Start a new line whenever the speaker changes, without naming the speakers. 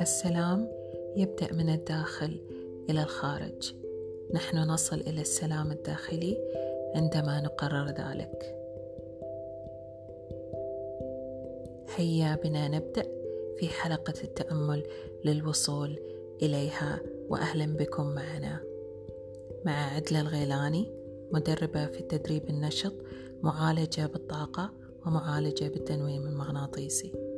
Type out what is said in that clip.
السلام يبدأ من الداخل إلى الخارج. نحن نصل إلى السلام الداخلي عندما نقرر ذلك. هيا بنا نبدأ في حلقة التأمل للوصول إليها وأهلا بكم معنا. مع عدلة الغيلاني مدربة في التدريب النشط معالجة بالطاقة ومعالجة بالتنويم المغناطيسي.